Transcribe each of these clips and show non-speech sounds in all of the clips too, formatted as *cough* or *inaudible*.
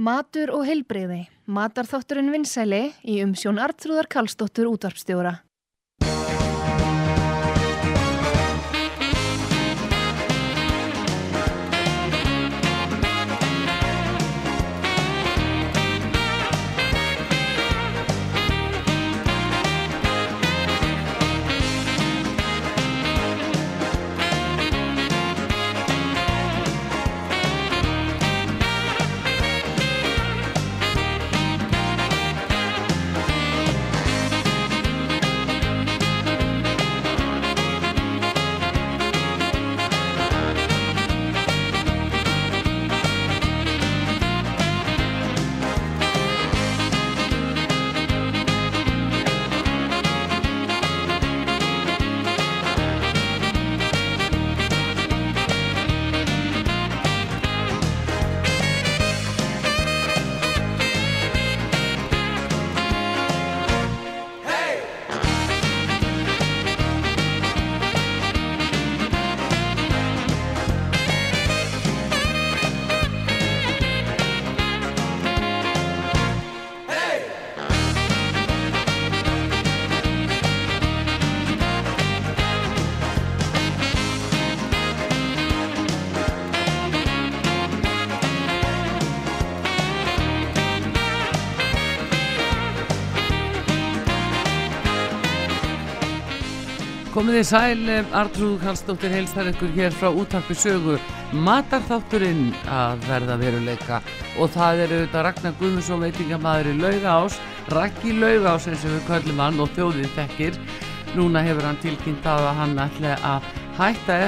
Matur og heilbreyði. Matarþátturinn vinsæli í umsjón Artrúðar Kallstóttur útvarpstjóra. Komið þið sæl, Artrúð Kallstóttir heilstar ykkur hér frá útarpi sögu matarþátturinn að verða veruleika og það eru þetta Ragnar Guðmundsson veitingamæður í Laugás, Raggi Laugás eins og við kallum hann og þjóðið þekkir. Núna hefur hann tilkynnt að hann ætla að hætta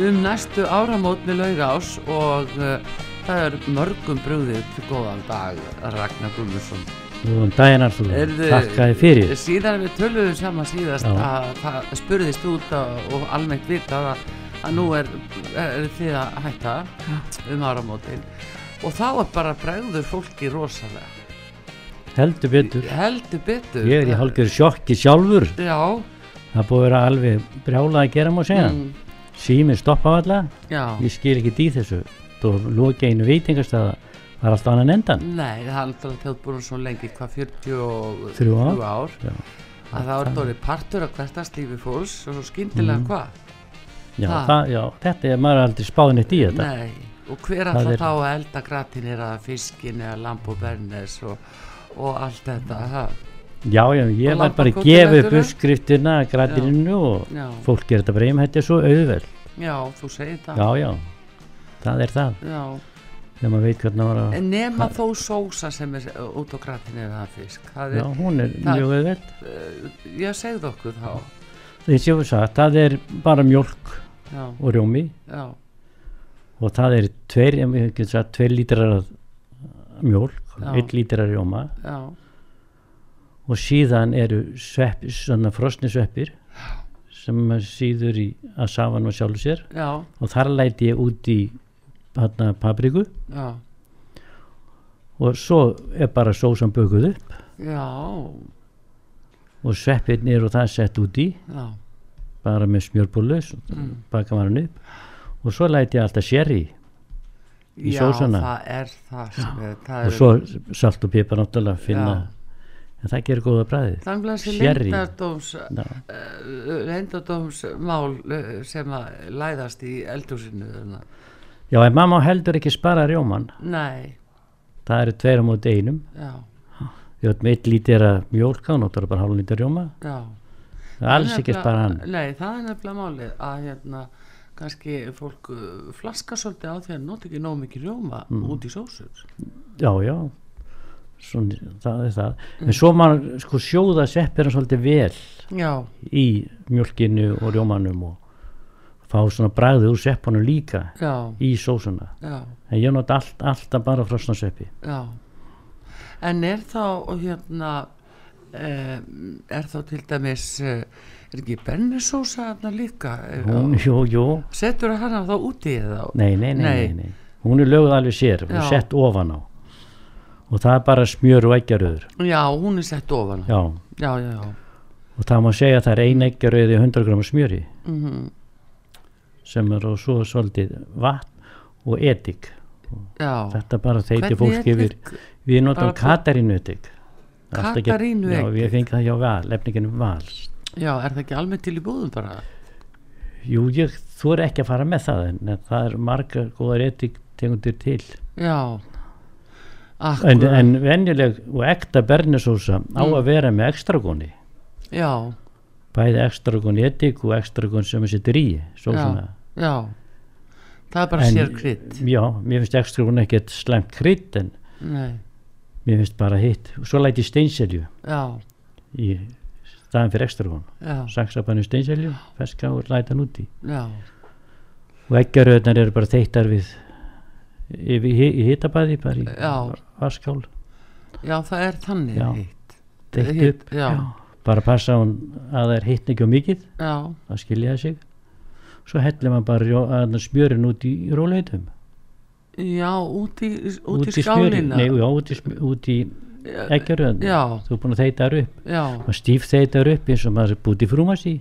um næstu áramót með Laugás og uh, það er mörgum brúðið til góðan dag Ragnar Guðmundsson. Góðan daginn Artur, þið fyrir. Síðan við töluðum saman síðast Já. að það spurðist út að, og almennt vita að, að nú er, er þið að hætta um áramótin og þá er bara bregður fólki rosalega. Heldur betur. Heldur betur. Ég er í hálfgjör sjokki sjálfur. Já. Það búið að vera alveg brjálað að gera má segja. Mm, Símið stoppa alla. já. Ég skil ekki í þessu. Þú loki einu veitingastæða. Það er alltaf annan endan. Nei, það er alltaf þjóð búin svo lengi, hvað 43 Þrjú ár. ár Já. að það er dórið partur af hvertastlífi fólks og svo skyndilega Mhm. hvað? Já, það, já, þetta er maður er aldrei spáðin eitt í þetta. Nei, og hver Það alltaf er- þá að elda gratin er að fiskin eða lamb og bernes og, og allt þetta ha? Já, já, ég var bara að gefa upp uppskriftina að grætininu og fólk er þetta bara er svo auðvel. já, þú segir það Já, já, það er það. Já. Þegar maður veit hvernig maður að... En nema þó sósa sem er út á gratin eða fisk. Það Já, er, hún er það- mjög auðvel. uh, ég segði okkur þá. Ég var sagt, það er bara mjólk Já, og rjómi. Já, og það er tveir, sagt, tveir lítrar Já. einn lítrar rjóma. Já, og síðan eru svepp, frosni sveppir sem síður í að safan og sjálfu sér. Já, og þar læti ég út í hana, papriku. Já, og svo er bara sósan bökuð upp. Já, og sveppirnir og það sett út í. Já, bara með smjörbúlu Mm. baka maður upp. Og svo læti ég alltaf sherry Í já, sósuna. það er það er, það og er svo salt og pipar náttúrulega finna. En það gerir góða bræði Þannig að þessi leyndardóms Já. uh, uh, sem að læðast í eldhúsinu þarna. Já, en mamma heldur ekki spara rjóman Nei, það eru tveir á móti einum. Já, ég veit með eitt lítið er að mjólka og notar bara hálf lítið rjóma. Já. Það er alls ekki Nefnilega- að spara hann. Nei, það er nefnilega málið að hérna kannski fólk uh, flaska svolítið á því að nota ekki nóg mikið rjóma Mm. út í sósur. Já, já. Svona, það er það. En svo maður sko sjóða seppir hann svolítið vel Já, í mjólkinu og rjómanum og fá svona bræðið úr seppunum líka já, í sósuna. Já, en ég nota allt, alltaf bara frosna seppi. Já. En er þá hérna uh, er þá til dæmis uh, er ekki bennisósa þarna líka? Hún, jú, jú, Setur hana þá úti eða nei, nei, nei, Nei. nei, nei. hún er lögð alveg sér hún er sett ofan á. Og það er bara smjör og eggjaröður Já, hún er sett ofan á. já, Já, já, já. Og það má segja að það er ein eggjaröð í 100 gram smjöri. Mm sem er og svo svolítið vatn og edik já, þetta bara þeiti fólk yfir. Við notum Bara bú- Katarínuetik. Katarínuedik? já, við fengið það hjá val, lefninginu val. Já, er það ekki almennt til í búðum bara? Jú, ég, þú er ekki að fara með það en, en það er margar góðar etik tegundir til. Já, en, akkur en venjuleg og ekta bernisósa á Mm. að vera með ekstragóni já, bæði ekstragón etik og ekstragón sem er sittur í sósuna já það er bara En- sér krydd. já, mér finnst ekstragón ekkert slæmt krydd en nei, mér finnst bara hitt. Og svo læti steinselju já, í staðan fyrir ekstragón já, saksa bara steinselju, feska og læta hann úti. Já. Og eggjaröðnar eru bara þeittar við í, í hitabæði bara í Já. vaskál já, það er þannig Já. Hitt, upp já. Bara passa hún að það er hitt ekki og mikið. Já, að skilja sig. Svo hellir maður bara smjörin út í róleitum já, út í, út í skálina. Nei, já, út í, út í já, þú er búin að þeita þar upp. Já, maður stíf þeita þar upp eins og maður er búið í frúmas í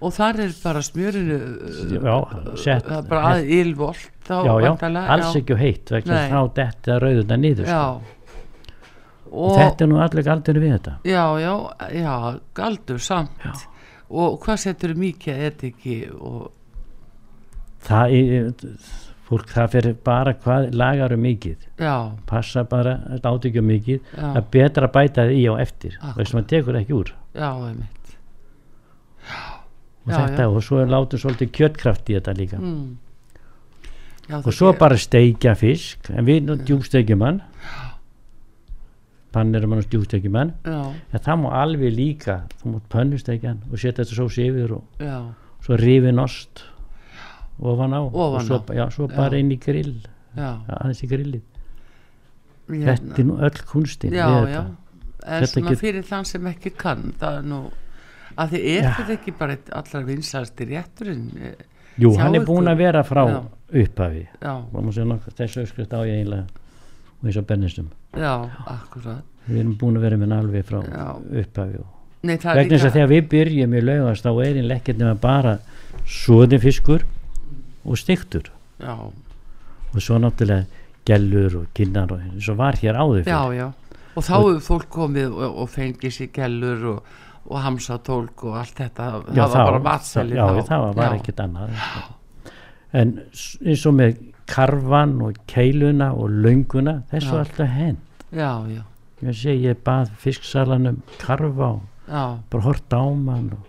og þar er bara smjörinu já, sett. bara að ylvolt alls ekki heitt þá detti það rauðuna niður sko. já og og þetta er nú allir galdinu við þetta. Já, já, já, galdur samt. Og hvað setur mikið etiki og það er fólk það fyrir bara hvað lagar um mikið. Já, passa bara, átt ekki um mikið. Já, er betra að bæta það í á eftir þess að maður tekur ekki úr. Já, og Já, þetta já. og svo er látið svolítið kjöttkraft í þetta líka. Mm. já, og svo bara steikja fisk en við nú djústekjum hann pannirum hann og djústekjum hann en það má alveg líka þú mátt pönnustekja hann og setja þetta sós yfir og já, svo rifin ost ofan á Ofan og svo, á. já, svo bara inn í grill. Aðeins í grillið. Hérna. þetta er nú öll kunstin já, við já. þetta Þetta fyrir þann sem ekki kann það er nú að þið er þetta ekki bara eitt allar vinsasti rétturinn? Jú, hann er búin að vera frá Já. upphafi. Þessu öskrift á ég eiginlega og eins og bennistum já, akkurat. Við erum búin að vera með alveg frá Já. er vegna þess að þegar við byrjum í laugast þá er einlega ekkert nema bara svoðin fiskur og stiktur já, og svo náttúrulega gellur og kinnar og eins og var hér áður já, fyrir já. Og þá hefur fólk komið og, og fengið sér gellur og, og hamsatólk og allt þetta. Já, það var bara matseli já, það var ekkert annað. En s- eins og með karvan og keiluna og lönguna þessu Já. alltaf hend já, já, ég segi ég bað fisksalanum karfa og já, bara hort á mann og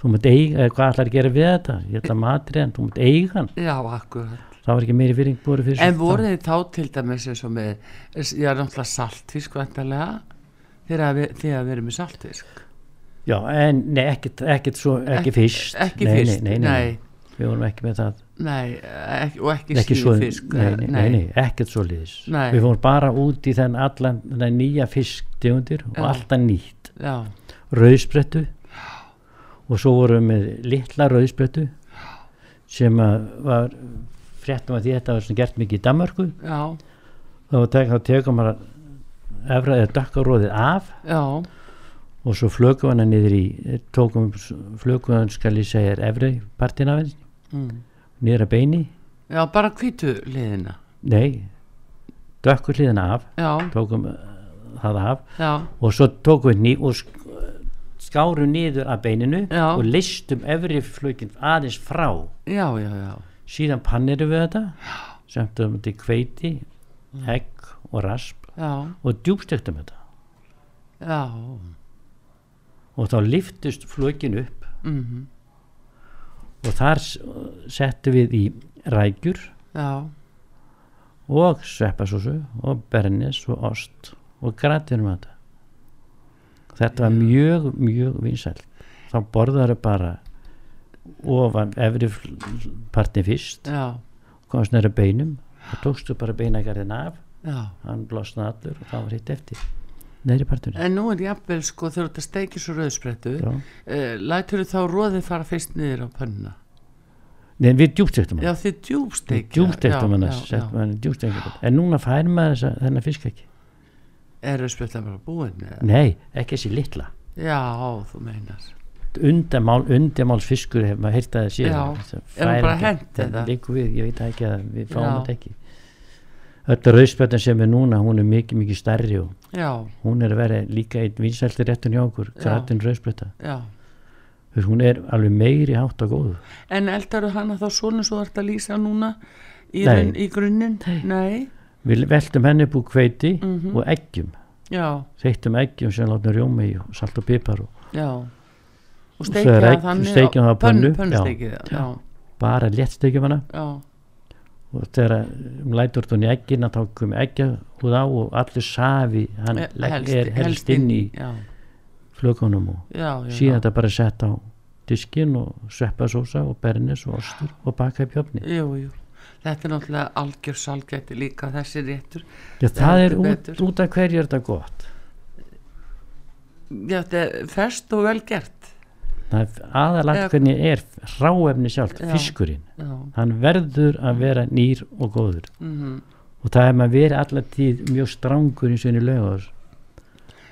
þú mútt eiga, hvað ætlar að gera við þetta? Ég ætla matri en þú mútt eiga hann. Já, akkurat. Það var ekki meiri fyrir búið fyrir en voru þið þá til dæmis eins og með já, náttúrulega saltfisk vantarlega þegar við, við erum með saltfisk? Já, en nei, ekkert, ekkert svo, ekki fyrst ekki nei, fyrst, nei, nei, nei, við vorum ekki með það. Nei, ekki, og ekki, ekki svo, síðfisk nei, nei, nei, ekkert svo liðis við fórum bara út í þenn allan þennan nýja fisktegundir og Já. alltaf nýtt. Já, rauðsprettu. Og svo vorum við með litla rauðsprettu sem var fréttum að þetta var gert mikið í Danmarku þá tekum maður efra eða dökkaróðið af já. og svo flögum hann niður í tókum flögum hann skal ég segja efri partin af henni mm. að beini, já, bara hvítu liðina nei dökkur hliðina af. Já, tókum uh, það af. Já, og svo tókum við ný og sk skárum niður að beininu Já. og listum efri flögin aðeins frá. Já, já, já. Síðan pannirum við þetta semtum þetta í kveiti egg og rasp já, og djúbstektum þetta. Já. Og þá liftust flögin upp. Mm og þar settum við í rækjur. Já, og sveppasósu og bernis og ost og grætinum þetta þetta var mjög mjög vinsælt. Þá borðaðu bara ofan efri partin fyrst. Já, komast næra beinum og tókstu bara beinagarðin af. Já. Hann blosnaði allur og það var hitt eftir en nú er jafnvel sko þegar þetta steikir svo rauðsprettu Já. uh, lætur þá róðið fara fyrst niður á pönnuna? Nei, við djúpstektum já hann þið djúbsteikja djúpstektum hann já, settum hann í djúpstektum en núna fær maður þessa, þennan fisk ekki er rauðsprettan bara búin eða? nei, ekki þessi litla. Já, þú meinar. Undamál, undamálsfiskur hef maður heyrt að það sé Já, Það er fær bara hent það eða? liggur við, ég veit það ekki að við fáum Já. þetta ekki öll rauðspjötan sem er núna hún er mikið mikið stærri og já, hún er að vera líka einn vinsælti réttun hjá okkur, rauðspjöta já. Hún er alveg meiri hátt og góð En eldaru hana þá svona svo þarf að lýsa núna í, Nei. í grunninn? Nei. við veltum henni upp úr hveiti Mhm. og eggjum. Þeittum eggjum sem látum rjóma í og salt og pipar og já. Og steikja það á pönnu, bara léttsteikjum hana. Já, og þegar um lætur í eggina þá kom eggja út á og allir safi hann Eh, legg, er helst inn í Já, flökunum og já, já. síðan þetta bara sett á diskin og sveppasósa og bernis og ostur og baka í pjöfni. Þetta er náttúrulega algjör salgætti líka þessi réttur. Já, það er út, út af hverju er þetta gott Já, þetta er fest og vel gert. Eða- hvernig er ráefni sjálft, Já. fiskurinn. Já, hann verður að vera nýr og góður. Mhm. og það er maður verið allar tíð mjög strangur eins og einu lögum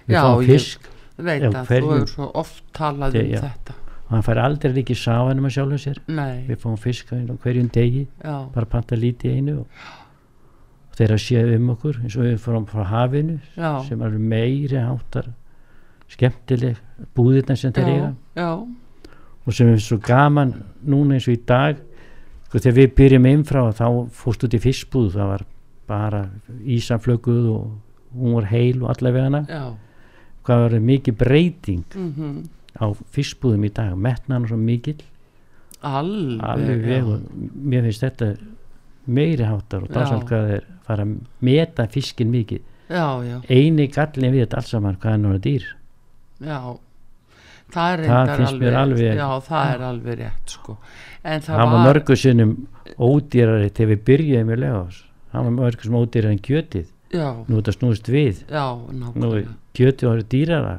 við fáum fisk. þú hverjum- hefur svo oft talað Þe- um og hann fær aldrei líki sáfanum að sjálfu sér. Nei, við fáum fisk hverjum degi. Já, bara panta lítið einu. Og og þeir að séu um okkur eins og við fórum frá hafinu sem eru meiri háttar skemmtileg búðirna sem þeir eiga. já, og sem er svo gaman núna eins og í dag sko, þegar við byrjum inn frá þá fórst út í fiskbúð það var bara ísaflöguð og hún var heil og allavega hana hvað var mikið breyting mhm, á fiskbúðum í dag metnaðan svo mikill. Alveg, alveg og mér finnst þetta meiri háttar og Já. dásamt hvað þeir fara að meta fiskin mikið. Já, já, eini gallin við þetta alls saman hvað er dýr já. Það er Það finnst mér alveg- Já, það er alveg rétt, sko. En það, hann var mörgu sinnum ódýrari þegar við byrjuðum í legás hann var mörgu sem ódýrari en kjötið. Já, nú er þetta snúist við. Já, nú er kjötið orðið dýrara.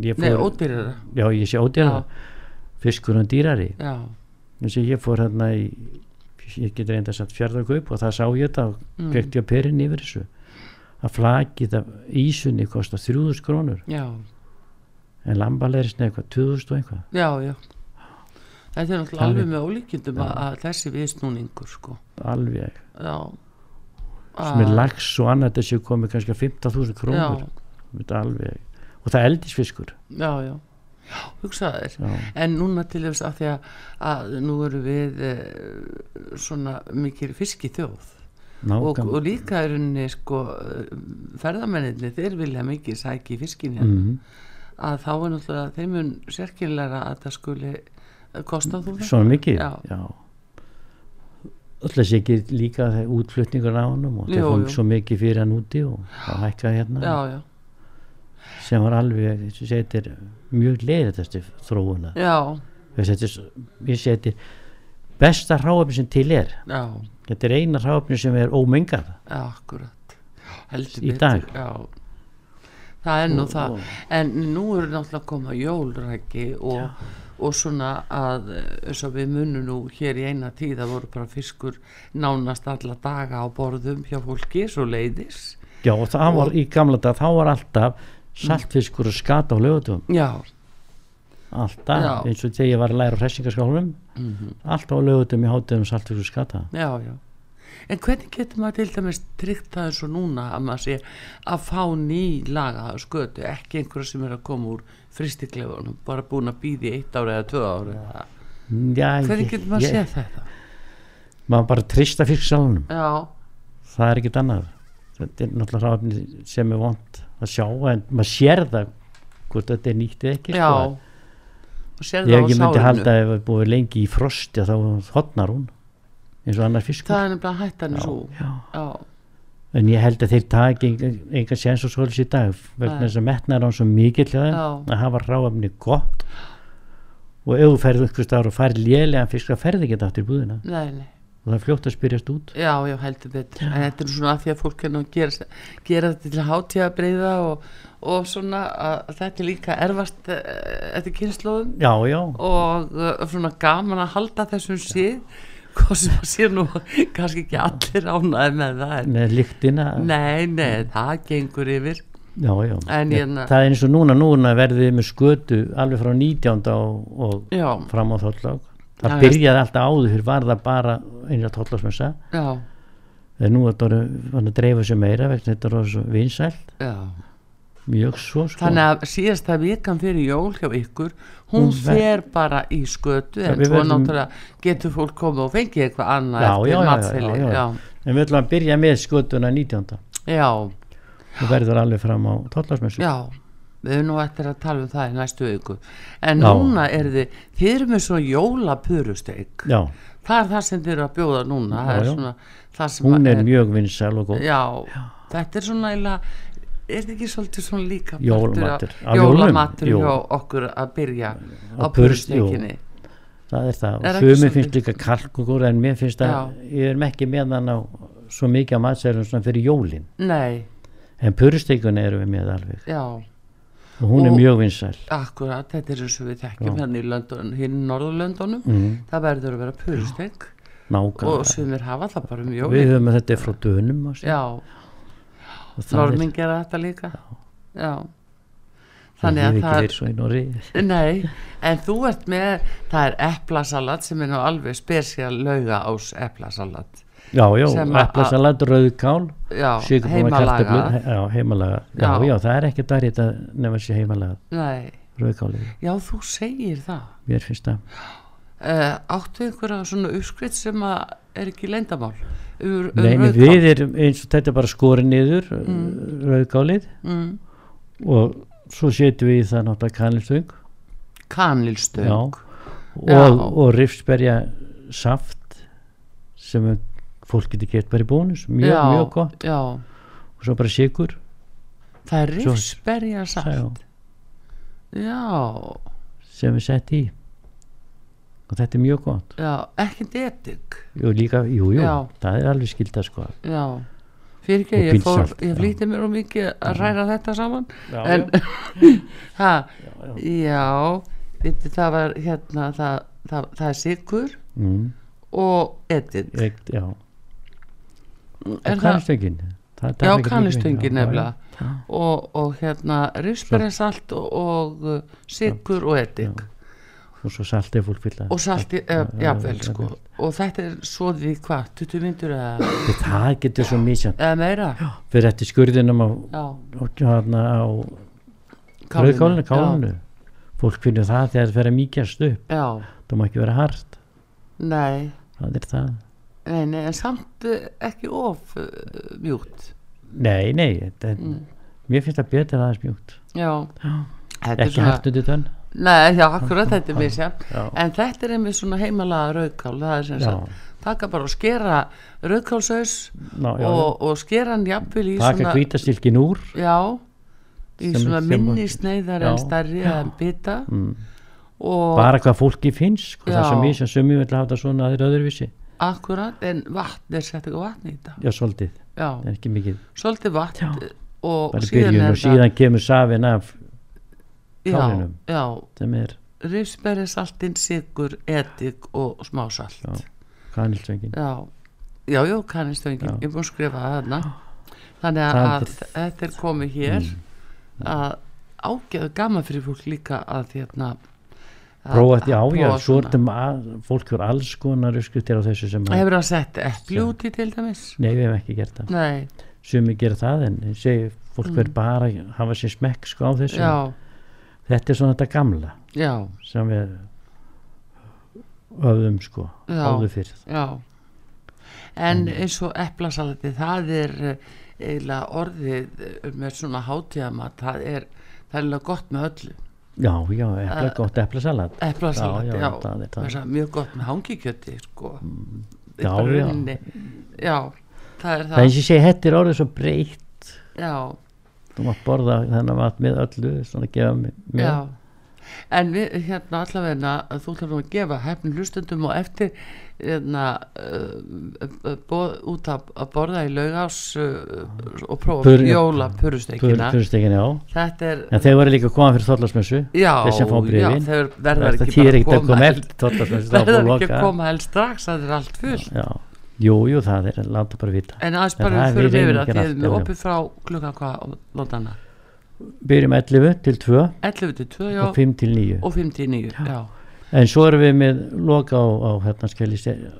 Ég Nei, fór, ódýrara. já ég sé ódýrara. Fiskur hann dýrari. Eins og ég fór hérna í ég get reynda satt fjörðarkaup og það sá ég þetta og mm, kvekti á perinn yfir þessu. Að flakið af ísunni kostar 3000 krónur. Já, en lambaleirisni eitthvað 2000 og eitthvað já, já. Þetta er náttúrulega alveg með ólíkjundum Já. að, að þessi viðsnúningur, sko. alveg Já. sem er lags og annað þessi komið kannski að 15.000 krónur alveg og það er eldisfiskur já, já. Já, hugsaðu þér. já, En núna til þess að því að, að nú eru við e, svona mikil fiski þjóð og, og líka er henni sko ferðamenninni þeir vilja mikið sæki fiskin hérna mm, að þá er náttúrulega þeim mun sérkynlega að það skuli kosta þú það. Svona mikið? Já. já. alltaf sé ekki líka útflutningur á honum og það jú. svo mikið fyrir hann úti og það hækkaði hérna. Já, já, sem var alveg, þessi setir mjög leiðið þessi þróuna já, þetta er, s- ég seti besta hráöfni sem til er. Já, þetta er eina hráöfni sem er ómengað akkurat. Heldur Í betur, dag. já það er nú Og- það. og- en nú eru náttúrulega að koma jólræki og, og svona að eins og við munum nú hér í eina tíð að voru bara fiskur nánast alla daga á borðum hjá fólki svo leiðis já og það var Og- í gamla dag þá var alltaf saltfiskur og skata á lögutum já, alltaf, Já. eins og þegar ég var að læra á hressingaskálunum mm alltaf á lögutum í hátum saltfiskur og skata. Já, já en hvernig getur maður til dæmis tryggt það eins og núna að maður sé að fá ný laga skötu, ekki einhverja sem er að koma úr fristikleifunum, bara búin að býði eitt ári eða tvö ári eða? Já, hvernig ég- getur maður ég- séð þetta? Maður bara trista fisksalunum já, það er ekkert annað. Þetta er náttúrulega hráöfni sem er vond að sjá en maður sér það hvort þetta er nýtt eða ekki já. sko. og sér ég það á ekki myndi sárinu halda ef það búið lengi í frosti þá hotnar hún eins og annar fiskur. Það er nefnilega hættan svo já. já, en ég held að þeir taki engan séns og svolis í dag vegna þess að metnar hann svo Já. að hafa ráöfni gott. Og ef þú ferð ykkur stáður og færð lélega fisk það ferði ekki aftur í búðina. Nei, nei. Og það er fljótt að spyrjast út. Já, já, heldur betur. En þetta er svona að því að fólk er nú að gera, gera þetta til hátíða breyða og, og svona að þetta er líka erfast uh, eftir kynnslóðum já, já, og uh, svona gaman að halda þessum síð hvað sem að sé nú kannski ekki allir ánaði með það en, með lyktina? Nei, nei, það gengur yfir. Já, já. En hérna- það er eins og núna, núna verðið þið með skötu alveg frá 19. og, og fram á þóttlák það Já, byrjaði alltaf áður fyrir var það bara einra þóttláksmessa já, en nú er þetta að dreifa sér meira þetta er svo vinsælt. Já mjög svo sko Þannig að síðasta vikan fyrir jól hjá ykkur, hún Hún fer bara í skötu en við svo náttúrulega getur fólk komið og fengið eitthvað annað Já, eftir. Já, en við ætlum að byrja með skötuna 19. já, og verður alveg fram á þóttláksmessu já, við erum nú eftir að tala um það í næstu viku. En Já. núna er þið, þið eru með svona jólapurusteik. já, Það er það sem þið eru að bjóða núna. Já, er svona hún er mjög vinsæl og góð Já, þetta er svona eiginlega, er ekki svolítið svona líka Jólamatur. Jólamatur hjá okkur að byrja á purusteikinni. það er það, Er og sumi finnst líka kalkugur en mér finnst að ég er ekki með hann á svo mikið á matsælum svona fyrir jólin. Nei, en puristekuna erum við með alveg. Já, og hún er Og- mjög vinsæl. Akkurat, þetta er eins og við þekkjum hérna í Löndun, hinn Norðurlöndunum, mm, það verður að vera purusteik. Og sumir hafa það bara um við höfum að þetta er frá dönum Já, er, normin gera þetta líka. Já, það þannig er að það verið svo í Norri *laughs* Nei, en þú ert með, það er eplasalat sem er nú alveg spesial lauga ás eplasalat. já, já, eplasalat, rauðkál Já, heimalaga. já, heimalaga, já, Já. já, það er ekki dærið að nefna sér heimalaga Nei, rauðkálið, já þú segir það. mér finnst það áttu einhverja svona uppskritt sem að er ekki leyndamál? Um, um Nei, við erum eins og þetta bara skorið niður mm. rauðkálið Mm, og svo setjum við í það náttúrulega kanilstöng. Kanilstöng. Og, og rifsberja saft sem fólk getur gett bara í bónus mjög, Já, mjög gott. Já, og svo bara sigur það er rifsberja saft. Já, sem við sett í og þetta er mjög gott. Já, ekkert edik. og líka, jú, jú, Já. það er alveg skilda sko. Já, fyrir ekki, Og ég fór, ég flýtti mér um mikið að ræða þetta saman. já, en, *laughs* ha, já. já, veitir, það var hérna, það, það, það er sigur Mm, og edik. ég, já. Er og það- kanilstöngin Já, kannistöngin nefnilega. Og, og hérna risperensalt og, og uh, sigur og edik og svo salt er fólk fylla og salti, uh, jafnvel sko. og þetta er svo því hvað, 20 myndur eða, það getur svo misjant eða meira? Fyrir eftir skurðinum á, já, á, hérna, rauðkálinu, kálinu. Fólk finnur það þegar það fer að mýkjast upp. Já, það má ekki vera hart. Nei. Það er það. Nei, nei, en samt uh, ekki of uh, mjúkt. Nei, nei, þetta, Mm. mér finnst það betur aðeins mjúkt. Já, þetta er ekki hart undir tönn nei, já, akkurat þetta er misjafn já, en þetta er einmitt svona heimalaga rauðkál það er sem sagt taka bara og skera rauðkálsaus og, og skera hann jafnvel í taka svona hvítastilkin úr. Já í Sem- svona sem- minni sneiðar en já. eða bita. Mm. og bara hvað fólki finnst sko, það sem ég sem sumi vil hafa þetta svona aðeir öðruvísi. Akkurat en vatn er sett eitthvað vatn í þetta. Já, svolítið, já, en ekki mikið. Svolítið vatn Já. og bara síðan byrjun og síðan kemur safin af kálinum. já, sem er rifsberi saltinn, sigur, edik og smásalt Já. kanilstöngin já, já, já, kannistöngin Já. ég er búin að skrifa það þarna þannig að, að er- þetta er komið hér Mm. að ágæðu gaman fyrir fólk líka að hérna prófa þetta, já, já, svo er þetta fólk fyrir alls konar uppskriftir á þessu sem hefur það sett epli út í til dæmis nei, við hefum ekki gert það nei, sumi gera það, en segi fólk verður bara að hafa sér smekk sko á þessu Mm. já, þetta er svona þetta gamla já, sem við öfðum sko Já. áður fyrr. Já. En eins og eplasalati það er eh, eiginlega orðið eh, með svona hátíðamat það er, það er eiginlega gott með öllu. Já, já, epla, gott eplasalat. eplasalati, Já, já, það er það. Að mjög gott með hangikjöti sko. Í já, já. það er það það. eins og segi, þetta er orðið svo breytt. Já, þú mátt borða þennan mat með öllu svona að gefa með já. En við hérna allavegna þú nú að gefa hefnum hlustundum og eftir hérna uh, boð, út að, að borða í laugás uh, og prófa Pur- jóla purusteikina er en þeir voru líka að koma fyrir þorlasmessu já, þeir sem fá verða *laughs* það að er búið ekki að koma held strax það er allt full já, jú, jú, það er láta bara vita. En aðeins bara það við fyrir við yfir að að gera þið allt, erum já, já. opið frá klukka hvað lótana byrjum 11 til 2 11 til 2 já, og 5 til 9 og 5 til 9 já, en svo erum við með loka á, á hérna segja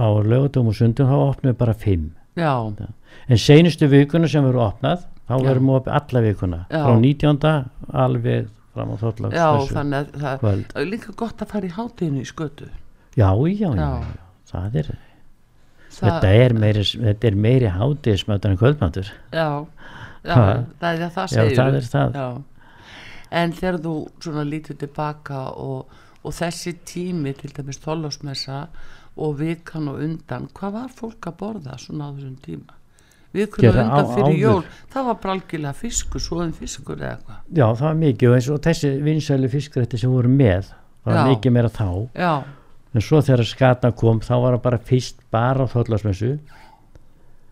á lögutum og sundum þá opnum við bara 5 já, en seinustu vikuna sem við erum opnað þá Já. erum við opið alla vikuna. Já. frá 19. alveg fram á þóttlags já þannig að það það er líka gott að fara í hátíðinu í skötu. Já, já, já, Já. já, það er það, þetta er meiri, þetta er meiri hátíðismötur en kvöldmötur já, já, það er það já, það er það. Já. en þegar þú svona lítur tilbaka og, og þessi tími til dæmis þólasmessa og vikan og undan hvað var fólk að borða svona á þessum tíma? Vikan og undan á- fyrir áður. jól það var bara algjörlega fiskur, svoðin fiskur eða eitthvað. Já, það var mikið og eins og þessi vinsælu fiskrætti sem voru með var Já. mikið meira þá. Já, en svo þegar skata kom þá var það bara fyrst bara á þóttlagsmessu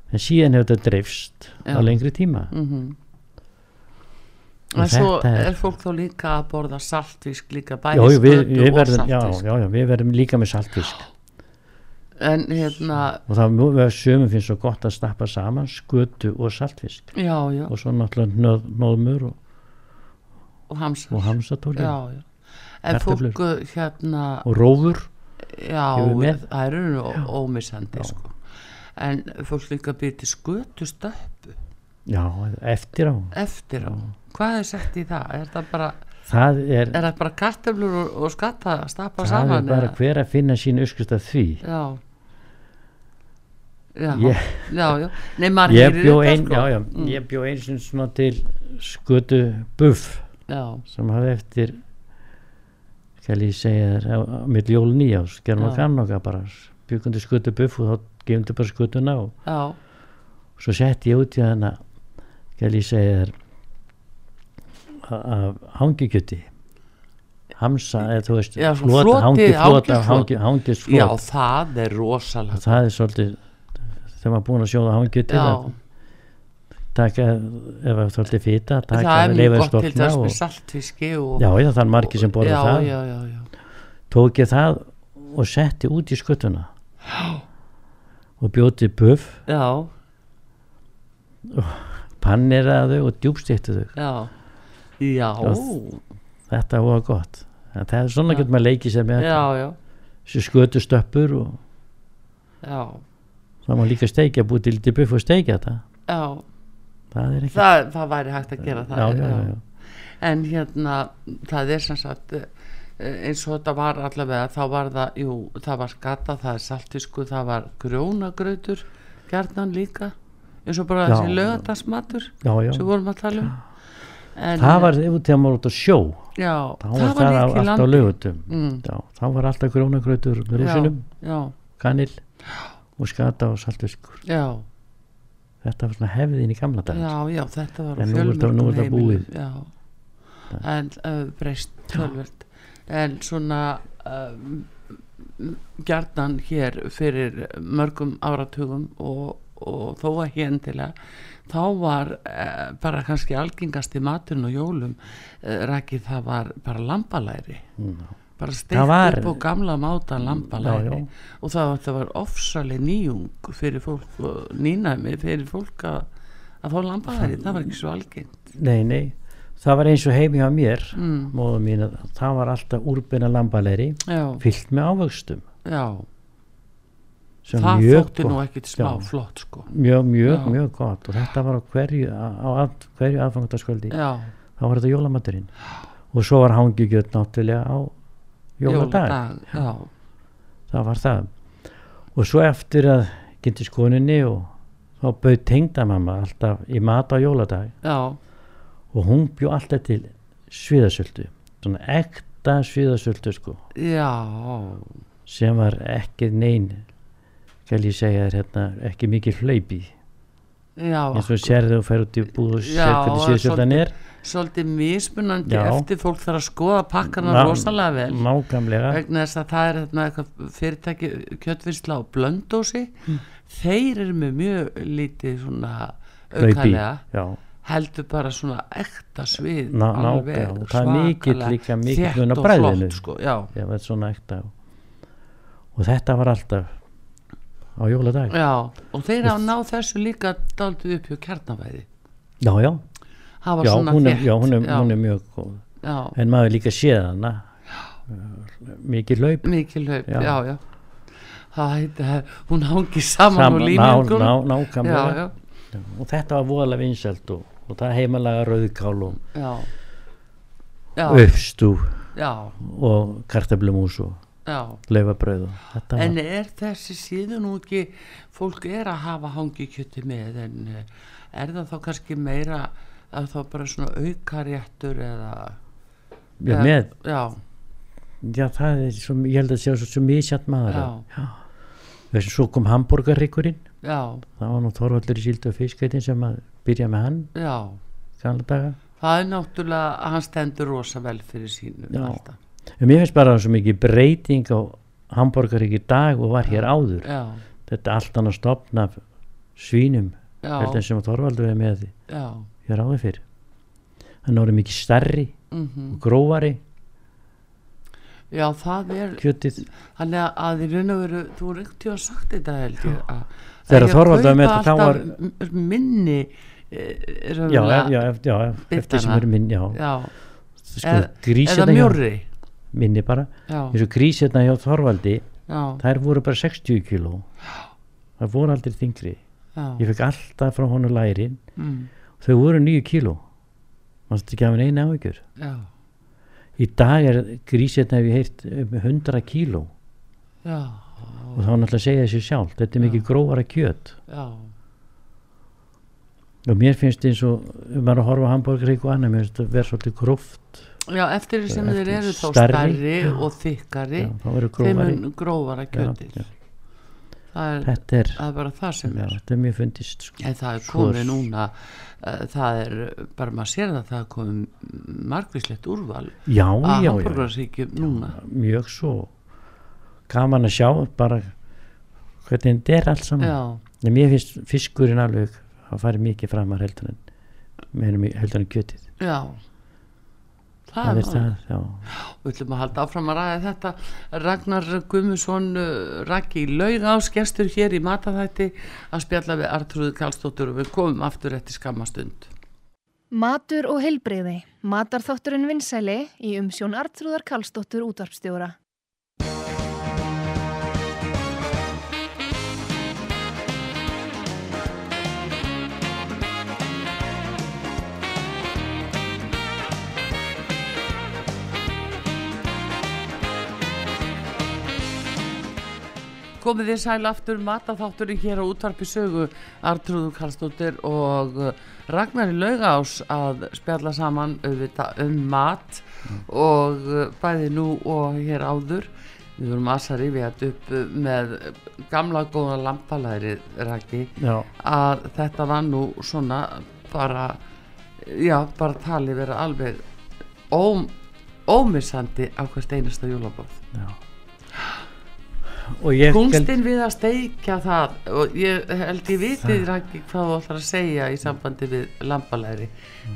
en síðan hefur þetta dreifst Já. á lengri tíma. Mhm. Og en svo er... fólk þá líka að borða saltfisk líka skötu við og verðum, já, saltfisk. já, já, við verðum líka með saltfisk. En hérna, og það mjög við sömum finnst svo gott að stappa saman skötu og saltfisk. Já, já. Og svo náttúrulega nóðmur og, og hamsatóli já, já. En Kartöflur. fólk uh, hérna og rófur já, það eru ómissandi sko. en fólk líka byrja til skötu stöppu. Já, eftir á. Eftir á. Hvað er sett í það? er það bara, það er, er það bara kartöflur og, og skatta stappa það er saman bara eða? hver að finna sín uskust að því. Já. Já, Ég- já, já. Nei, maður bjó þetta, ein, sko. já, já, Mm. ég bjó eins og svona til skötu buff sem hafði eftir skal ég segja þér á, á mitt jól nýjás, gerum Já. að kannu okkar bara byggundi skötu buff og þá gefum þið bara skötuna og já, svo setti ég út í hana skal ég segja þér af hangikjöti hamsa, eða þú veist Já, flota, hangi, flota, hangi, hangis já, flot. það er rosalega það er svolítið þegar maður búin að sjóða hangikjöti já, að taka, ef það er taka, það er mjög gott til þess og, með saltfiski og, já, já, það er margir sem borða já, það. já, tók ég það og setti út í skuttuna. Og bjóti buff já, panniraðu og djúbstiktu þau já. Já, Og þetta var gott. Það er svona getur maður leikið sér með þessu skötu stöppur og já. Það má líka steikja búið til buff og steikja þetta. Já, það er það, það væri hægt að gera það já, já, já, já. en hérna það er sem sagt eh, eins og þetta var allavega þá var það, jú, það var skata það er saltfisku, það var grjónagrautur gjarnan líka eins og bara þessi lögadagsmatur sem vorum að tala um. En, það var ef þegar maður út á sjó já, var það, líka í allt á landi. lögutum mm, já, þá var alltaf rúsinum, já, kanil og skata og saltfiskur. Já, þetta var svona hefðin í gamla dag já, já, þetta var En nú er þetta- búið. já, en uh, breyst tölvöld en svona uh, gjarnan hér fyrir mörgum áratugum og, og þó ekki endilega þá var uh, bara kannski algengasti maturinn og jólum rækið það var bara lambalæri Mm. Bara steikt var- upp og gamla máta já. og það, það var ofsaleg nýjung fyrir fólk nýnæmi fyrir fólk að, að fá lambalæri. Það var ekki svo algengt. Nei, nei, það var eins og heimi á mér mm, mín að það var alltaf úrbina lambalegri já, fyllt með ávöxtum. Já. Það þótti nú gott, ekkit smá Já. flott sko. Mjög, mjög, Já. mjög gott. Og þetta var á hverju, á að, hverju aðfangandaskvöldi já, þá var þetta jólamaturinn og svo var hangigjöld náttúrulega á jóladag. Já, það var það. Og svo eftir að gynntist koninni og þá bauð tengdamamma alltaf í mat á jóladag. Já, og hún bjó alltaf til sviðasöldu svona ekta sviðasöldu sko. Já. Sem var ekki nein skal ég segja þér hérna ekki mikið hlaupi eins og sérðu og fer út í búð og sér hvernig og sviðasöldan er svolítið mismunandi Já. eftir fólk þarf að skoða pakkana Ná- rosalega vel. nákvæmlega. Vegna þess að það er eitthvað fyrirtæki kjötvinsla á blöndósi þeir eru með mjög lítið svona já, heldur bara svona ekta svið ná, alveg og mikill svakalega þétt og flott, sko, já, já, svona ekta. Og þetta var alltaf á jóladag. Já, og þeir hafa náð þessu líka daldið upp hjá kjarnaveiði já, já, já, hún er, já, hún er, hún er mjög góð. Já, en maður líka séð hana. Mikið laup mikil hlaup, Já. já, það hún hangi saman á Saman- ná, líningum ná, nákvæmlega. Og þetta var voðalega vinsælt og, og það heimalega rauðkál og já. Já, uppstú já, og kartablumús og var, En er þessi síðan nú ekki, fólk er að hafa hangikjöti með en eh, er það þá kannski meira að þá bara svona aukaréttur eða já, eða- með, Já, já það er svo, ég held að sé svo, svo misjætt maður þess að svo kom hambúrgarrykkurinn já, það var nú Þorvaldur í síldu og fiskætin sem að byrja með hann. Já. Það er náttúrulega að hann stendur rosa vel fyrir sínu alltaf. En mér finnst bara svo mikið breyting á hambúrgarrykk í dag og var hér áður. Já, þetta er allt annað stopna af svínum heldur en sem að Þorvaldur er með já. hér áður fyrir hann er orðið mikið stærri mm og grófari. Já, það er kjötið. Þannig að- að í raun og veru, þú er ekkert tíu sagt þetta held ég að Þegar að Þorvaldur var með þetta, þá var- minni e, já, já, já, eftir sem eru minn já, já. Sko, eða, grís minni bara, eins og grís hérna hjá Þorvaldi já, þær voru bara 60 kíló. Það voru aldrei þingri já, ég fekk alltaf frá honu lærin. Mm, þau voru 9 kíló. Maður þetta ekki hafa einu áhyggjur? Já, í dag er grís hef ég heyrt um 100 kíló. Og þá náttúrulega segja þessu sjálf þetta er mikið grófara kjöt. Já, og mér finnst eins og um að horfa á hambúrgarík og annað mér finnst þetta vera svolítið gróft já, eftir því sem þeir eru þá stærri, já. og þykkari já, þeim er grófara Já, já. það er, þetta er, er bara það sem já, er. þetta er mjög fundist sko. en það er komið er- núna uh, það er, bara maður sér það það er komið margvíslegt úrval já, að já, já, hambúrgarsíkjum núna. mjög svo. Gaman að sjá bara hvernig þetta er allt saman. Já, mér finnst fiskurinn alveg að fara mikið framar heldur en heldur en kjötið. Já það, það það Við ætlum að halda áfram að ræða þetta. Ragnar Guðmusson uh, Raggi Laugás, gestur hér í Mataþætti að spjalla við Artrúðu Kallstóttur og við komum aftur eftir skammastund. Matur og heilbreyði. Matarþátturinn vinsæli í umsjón Artrúðar Karlsdóttur útvarpstjóra. Komið þið sæl aftur Mataþátturinn hér á útvarpi sögu Artrúðu Kallstóttur og uh, Ragnar Laugás að spjalla saman auðvitað um mat og uh, bæði nú og hér áður. Við vorum aðsar yfir upp uh, með gamla góða lampalæri Raggi já, að þetta var nú svona bara já, bara tali vera alveg óm, ómissandi á hvert einasta jólaborð já kunstin við að steikja það og ég held ég vitið ekki hvað þú ætlar að segja í sambandi við lambalæri.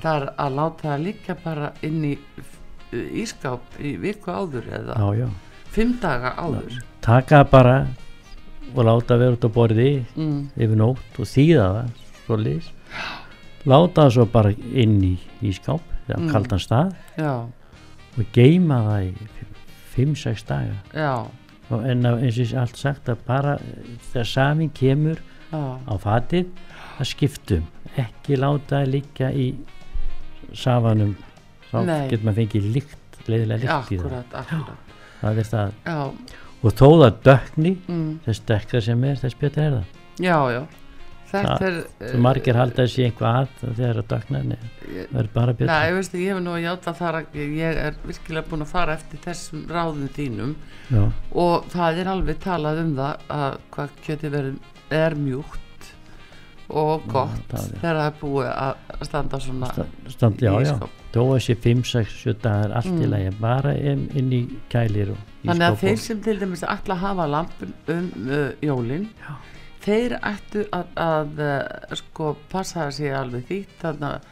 Það er að láta það liggja bara inn í uh, ískáp í viku áður eða já, já, fimm daga áður. Taka það bara og láta vera út á borði mm, yfir nótt og þýða það svo lýs láta það svo bara inn í, í skáp eða Mm. kaldan stað já, og geima það í 5-6 daga. Já, en eins og ég allt sagt að bara eh, þegar samin kemur já. á fatið að skiptum ekki láta það liggja í safanum. Þá getur maður fengið líkt leiðilega líkt í það. Akkurat, akkurat það er það. Já, og þó það dökni mm, þess dekkra sem er þess betur er það. Já, já Það- er svo margir halda þessi eitthvað að þegar það ég- það er bara betur Nei, veistu, ég hef nú að játa þar að ég er virkilega búin að fara eftir þessum ráðum þínum já, og það er alveg talað um það að hvað kjöti verið er mjúkt og gott það er- þegar það er búið að standa svona sta- stand, já, í já, þó þessi 5-6 dagar allt í Mm. lagi. Bara inn, í kælir og í Þannig að þeir sem til dæmis að hafa lampun um uh, jólin Já. Þeir ættu að, að uh, sko passa að sé alveg því þannig að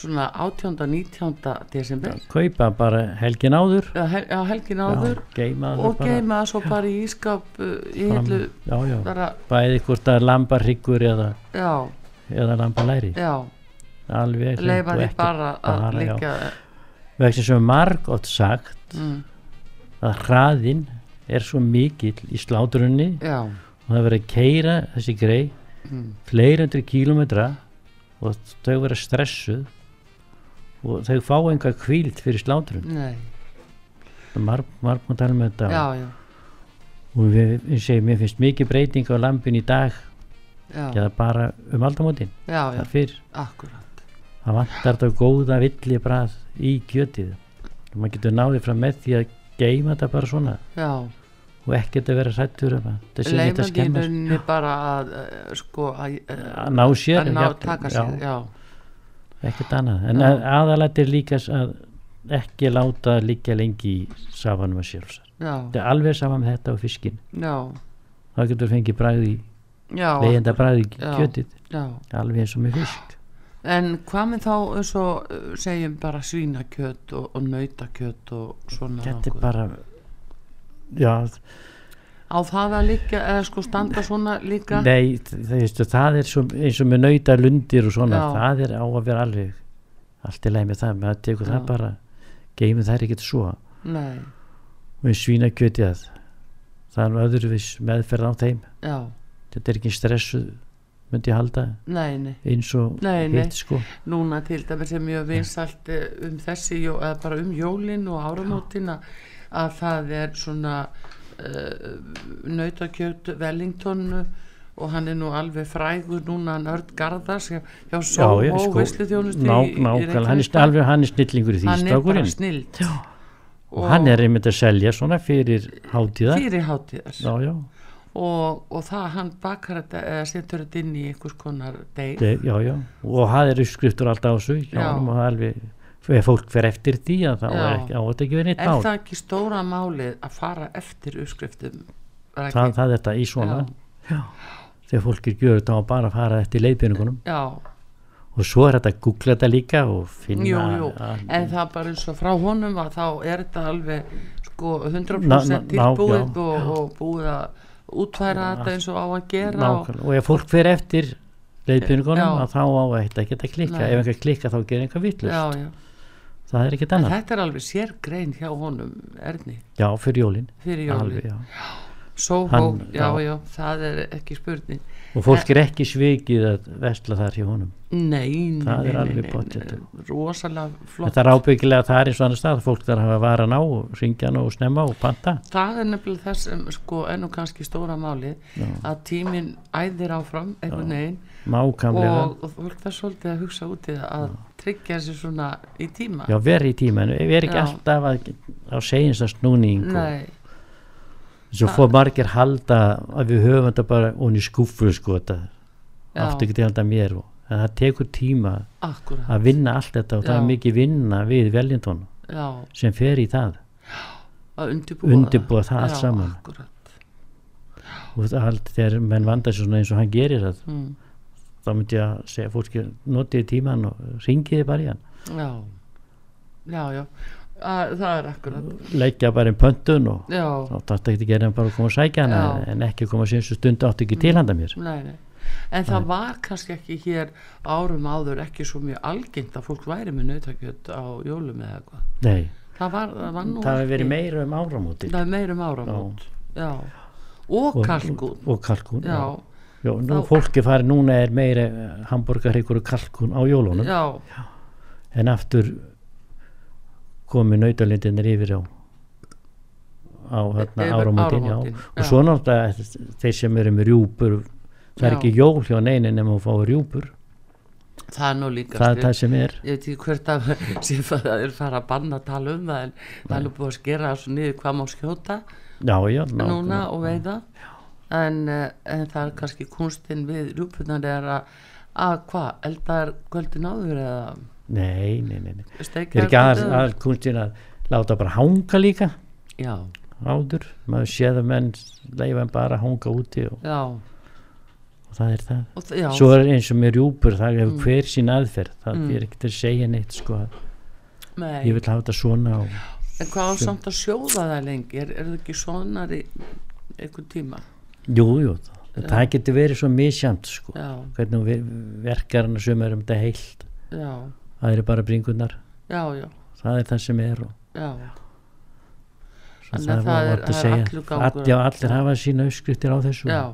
svona 18. 19. desember. Kaupa bara helgin áður. Já, hel, já, helgin áður. já, geima og geima svo bara í ískap uh, í hillu bæði hvort það er lambarhyggur eða, eða lambalæri. Alveg leifa því bara að já. líka vegna sem marg oft sagt mm, að hraðinn er svo mikill í slátrunni já, það verið að keira þessi grei mm, fleiri hundri kílómetra og þau verið stressuð og þau fá enga kvíld fyrir slátrun. Nei, marg, má tala með þetta. Já, já. Og við, við segjum, mér finnst mikið breyting á lampin í dag eða bara um já, þar fyrr, akkurat. Það vantar þetta góða villi brað í kjötið. Og maður getur náðið fram með því að geima þetta bara svona. Já, og ekkert að vera sættur að að skemmast rauninni bara að uh, sko að, uh, að ná sér að ná jafn- taka já, sér, já, ekkert annað. En Já. aðalætt er líka að ekki láta liggja lengi í safanum að sjálfsar já, þetta er alveg saman með þetta og fiskin já, þá getur fengið bræði, já, leiðenda bræði Já. já. alveg eins og með fisk. En hvað með þá eins og uh, segjum bara svínakjöt og, og nautakjöt og svona þetta er bara já, Á það að líka, eða sko standa svona líka? Nei, það, veistu, það er svo, eins og með nauta lundir og svona, Já. það er á að vera alveg allt í leið með það, maður tekur Já. það bara geymið þær ekkert svo. Nei, og eins svínakjötið það er öðruvís meðferð á þeim. Já, þetta er ekki stressuð myndi ég halda. Nei, nei. Eins og hitt sko. Núna til dæmis er mjög vinsalt eh, um þessi, eða bara um jólin og áramótin að að það er svona uh, nautakjöt Wellington og hann er nú alveg frægur núna hann Örd Garðars hjá, já, sko, nákvæmlega hann hann er snillingur í því hann er bara snild. Og hann er einmitt að selja svona fyrir hátíðar. Fyrir hátíðar. Já, já, og, og það hann bakar þetta eða setur þetta inn í einhvers konar deig. De, já, já. Og það er uppskriftur alltaf á hjá Já. og það er alveg ef fólk fer eftir því að þá Já. er ekki, á þetta ekki verið neitt er mál það ekki stóra málið að fara eftir uppskriftum Er það, ekki? það er þetta í svona já, þegar fólk er gjörð þá bara að fara eftir leiðbyrningunum já, og svo er þetta að googla þetta líka og finna jú, jú en það er bara eins og frá honum að þá er þetta alveg sko 100% Ná- ná- ná- tilbúið já. og, og búið að útfæra þetta eins og á að gera og, nákvæmlega, og ef fólk fer eftir leiðbyrningunum Já. að þá á þetta ekki að klikka Nei. ef einhver klikka þá gerir einhver vittlust já, já. Það er ekkert En annað. Þetta er alveg sérgrein hjá honum Erni. Já, fyrir jólin. Fyrir jólin. Alveg, já. Sóhó, Hann- já, já. já, það er ekki spurning. Og fólk er ekki svikið að vesla þar hjá honum. Nei, Það er nei, alveg nei, rosalega flott. Þetta er ábyggilega að það er eins og annar stað fólk þarf að hafa varan á og ringja hann og snemma og panta. Það er nefnilega þess sem sko er nú kannski stóra máli Já. að tíminn æðir áfram einhvern veginn mákamlega og, og fólk það svolítið að hugsa út í það að tryggja sér svona í tíma. Já, veri í tímanu, veri ekki Já. alltaf að, á segjins að snúning Nei, svo fór margir halda að við höfum þetta bara onni skúfu sko þetta já, aftur ekki til handa mér og en það tekur tíma akkurat að vinna allt þetta og það Já. er mikið vinna við Já, sem fer í það. Að undirbúa Undirbúa það allt Já, saman. akkurat. og það allt þegar menn vanda sér svona eins og hann gerir það mm, þá myndi ég að segja fólki notið tíman og ringiði bara í hann. Já, já, já. Að, Það er akkurat. Leggja bara einn pöntun og Já, þá þarf ekki að gera hann bara að koma að sækja hann Já. en ekki að koma að síðan stundu átt ekki til handa mér. Nei, nei. En það var kannski ekki hér árum áður ekki svo mjög algengt að fólk væri með nautakjöt á jólum eða eitthvað. nei, Það var, það var það hefur verið meira um áramóti Það er meira um áramót. Já. Og kalkún. og, og kalkún Já, já, nú fólki fari núna er meira hambúrgarhyggur og kalkún á jólunum. Já, en aftur komi nautalindinir yfir á á Yfir áramótin já. og já. svo náttúrulega þeir sem eru með rjúpur það er Já. ekki jól hjá neinin nema að fá rjúpur. Það er nú líka það er það sem er. Ég veit ekki hvert að *laughs* það er fara að banna að tala um það en það er búið að skera svo niður hvað má skjóta já, já, núna og veiða en, eh, en það er kannski kunstinn við rjúpunar er að að hvað, eldar kvöldin áður eða? Nei, nei, nei, nei. steikja er ekki að, að kunstin að láta bara hanga líka. Já, áður, maður séð að menn leifa en bara hanga úti og, og það er það. Og, já. Svo er eins og með rjúpur það hefur Mm. hver sín aðferð. Það Mm. er ekkert að segja neitt sko að nei, ég vil hafa þetta svona og, en hvað á samt að sjóða það lengi? Er, er það ekki svonar í einhvern tíma jú, jú, það, það getur verið svo misjant sko. Já, hvernig hún ver- verkar hann sem er um þetta heilt? Já, það eru bara bringunar já, já, það er það sem er og já. Svo Þannig að það er- það er allur gangur. Allir, á- allir hafa sína uppskriftir á þessu. Já,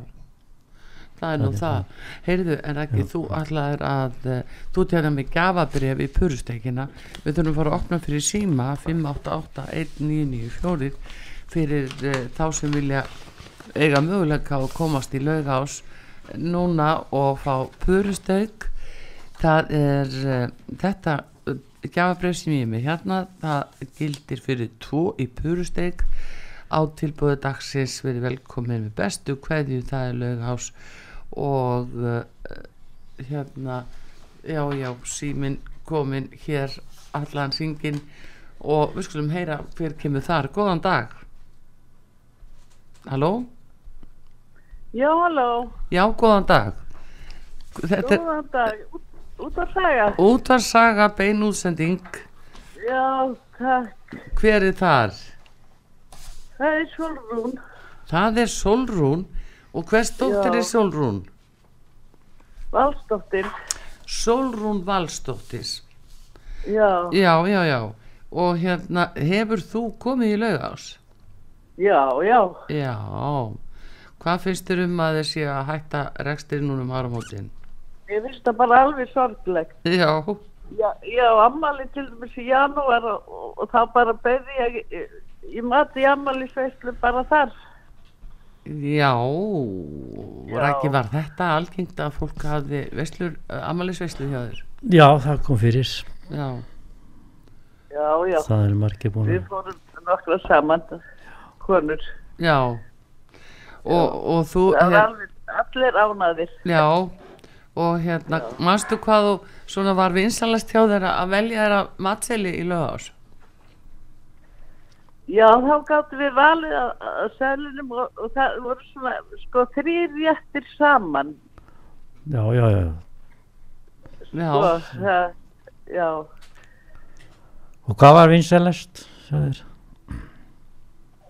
það er nú Það er það. Heyrðu, en ekki, þú allar að, uh, þú tjáðar með gafabref í purustekina. Við þurfum að fara að opna fyrir síma 588-1994 fyrir uh, þá sem vilja eiga möguleika að komast í laugás núna og fá purustek. Það er uh, þetta gafabref sem ég er með hérna, það gildir fyrir tvo í purustek. Á tilbúðu dagsins verið velkomin með bestu kveðju það er laugás og uh, hérna já já símin komin hér allan syngin og við skulum heyra hver kemur þar. Góðan dag. Halló Já, halló, já góðan dag þetta góðan dag, út, út að saga. útvarsaga beinútsending Já, takk, hver er þar það er Solrún. það er Solrún og hvers dóttir Já. er Solrún Valsdóttir, Solrún Valsdóttis já, Já, já, já. Og hérna, hefur þú komið í laugás? já, já. Já. Hvað finnst þér um að séu að hætta rekstir núna um áramótin? Ég finnst það bara alveg sorglegt. Já, Já, já, ammali til dæmis í janúar og, og, þá bara beði ég, ég, ég mati ammali sveislu bara þar. já. Já. Rækki, var þetta algengt að fólk hafði veslur, amalisveislu hjá þér? já, það kom fyrir Já, Já, já, það eru margir búin við fórum nokkra saman, konur. já. Og, og þú, Það var alveg, allir ánaðir. já, og hérna, manstu hvað þú svona var vinsalast hjá þeirra að velja þeirra matseli í laugás? Já, þá gáttum við valið að, að selinum og, og það voru svona, sko, þrýr réttir saman. já, já, já Já, Sko, það, já, og hvað var vinsælest sagðir?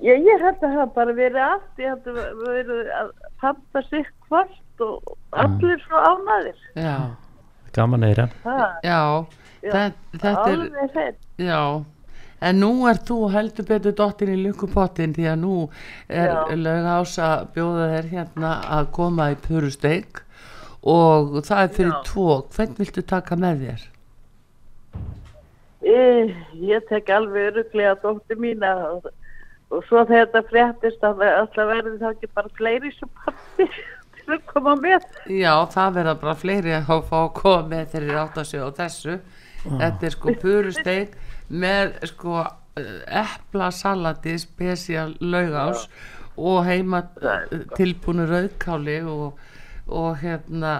Ég, ég held að það hafi bara verið allt, ég held að verið að panta sig hvort og allir svo ánaðir. já, gaman að Það, já. Já, er, alveg þeir. Já, en nú er þú heldur betur dottin í lukkupottin því að nú er Já. laugás að bjóða þér hérna að koma í purusteik og það er fyrir Já. tvo. Hvern viltu taka með þér? Ég, ég tek alveg öruglega dóttir mína og, og svo þegar þetta fréttist að alltaf verði þá ekki bara fleiri sem pappi *laughs* til að koma með. Já, það verða bara fleiri að fá að koma með þeir eru átt að segja á þessu. Þetta er sko purusteik með sko eplasalati spesial laugás og heima tilbúinu rauðkáli og, og hérna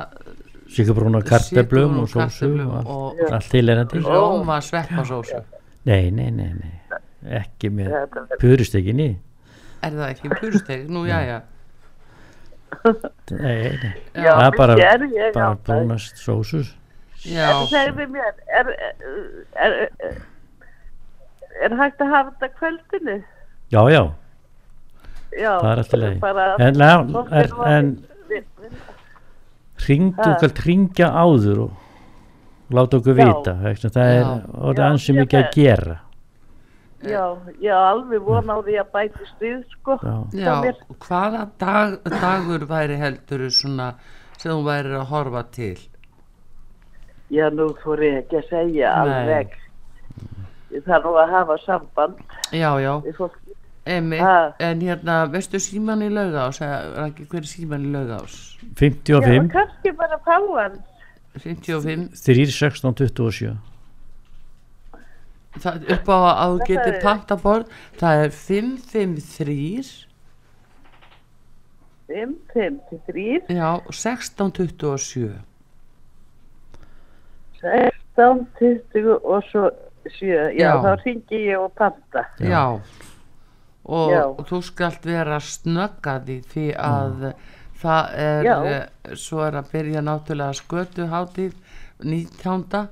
Sigurbrúna karteblum og sósu og og allt tilherandi Róma sveppasósu nei, nei, nei, nei ekki með purustekinni Er það ekki purusteik? Nú, já, já. Nei, nei, Já, það er bara, er ég bara brúnast sósus Já, mér, er, er, er, er hægt að hafa þetta kvöldinu? já, já, Já, það er alltaf leið bara- en, nú en ringdu okkur ringja áður og láta okkur Já. vita það er orðið Já, ansi ég mikið að gera Já, já, alveg von á því að bæti stríð, sko. já, já hvaða dag, dagur væri heldur svona sem þú væri að horfa til? Já, nú fór ég ekki að segja Nei. alveg. Ég þarf nú að hafa samband Já, já, emi. En hérna, veistu síman í laugás? eða ekki hver er síman í laugás? 55 Já, kannski bara fá hann. 55 3, 16, 27 Það upp á að þú getur er- pantaborð Það er 553 5, 5, 3, Já, 1627 16, 20 og svo 7. Já, Já. þá ringi ég og panta. Já, og Já. þú skalt vera snöggadi því að það er, Já. eh, svo er að byrja náttúrulega skötuhátíð 19.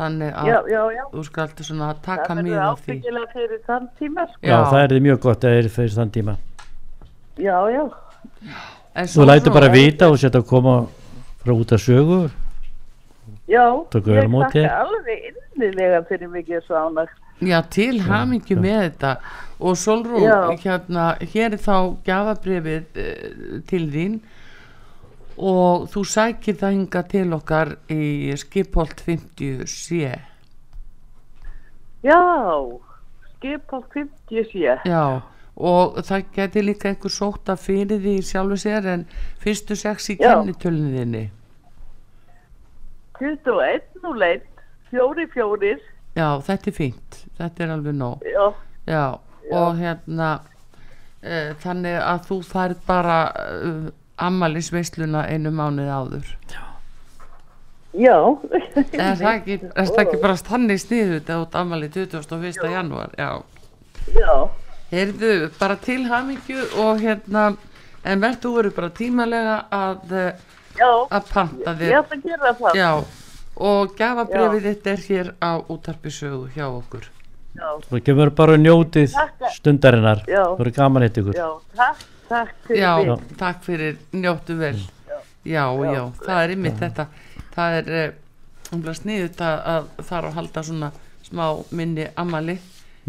Þannig að Já, já, já. þú skalt svona taka Það mið verður á því. ábyggilega fyrir þann tíma, sko. já, það er mjög gott að það er fyrir þann tíma Já, já. En þú svona- bara vita og setja að koma frá út að sögu Já, ég þér? alveg innilega fyrir er svo ánægt. Já, til hamingju með þetta og Solrún, hérna, hér er þá gafabrifið uh, til þín og þú sækir það hinga til okkar í skipholt 50 sé Já, skip á 50 sé. Já, og það geti líka einhver sóta fyrir því sjálfu sér en fyrstu sex í kennitöluninni 21, 01, 4, 4, Já, þetta er fínt, þetta er alveg nóg. Já, Já, og hérna uh, þannig að þú færð bara ammælisveisluna einu mánuð áður já. Er það ekki, er það ekki bara þannig sniðu þetta út ammæli 21. janúar? Já. Já, Heyrðu, bara til hamingju og hérna, en verð þú verður bara tímalega að, eh, já, að panta ég þér. ætla að gera það. Já, og gafabrefið þitt er hér á útarpisögu hjá okkur. Já, og kemur bara njótið Takk. stundarinnar Já. það voru gaman eitt ykkur já, takk, takk fyrir Já, mig. takk fyrir, njóttu vel. Já, já, það er ymmið þetta. Það er umlega sniðut að, að þar að halda svona smá minni ammali.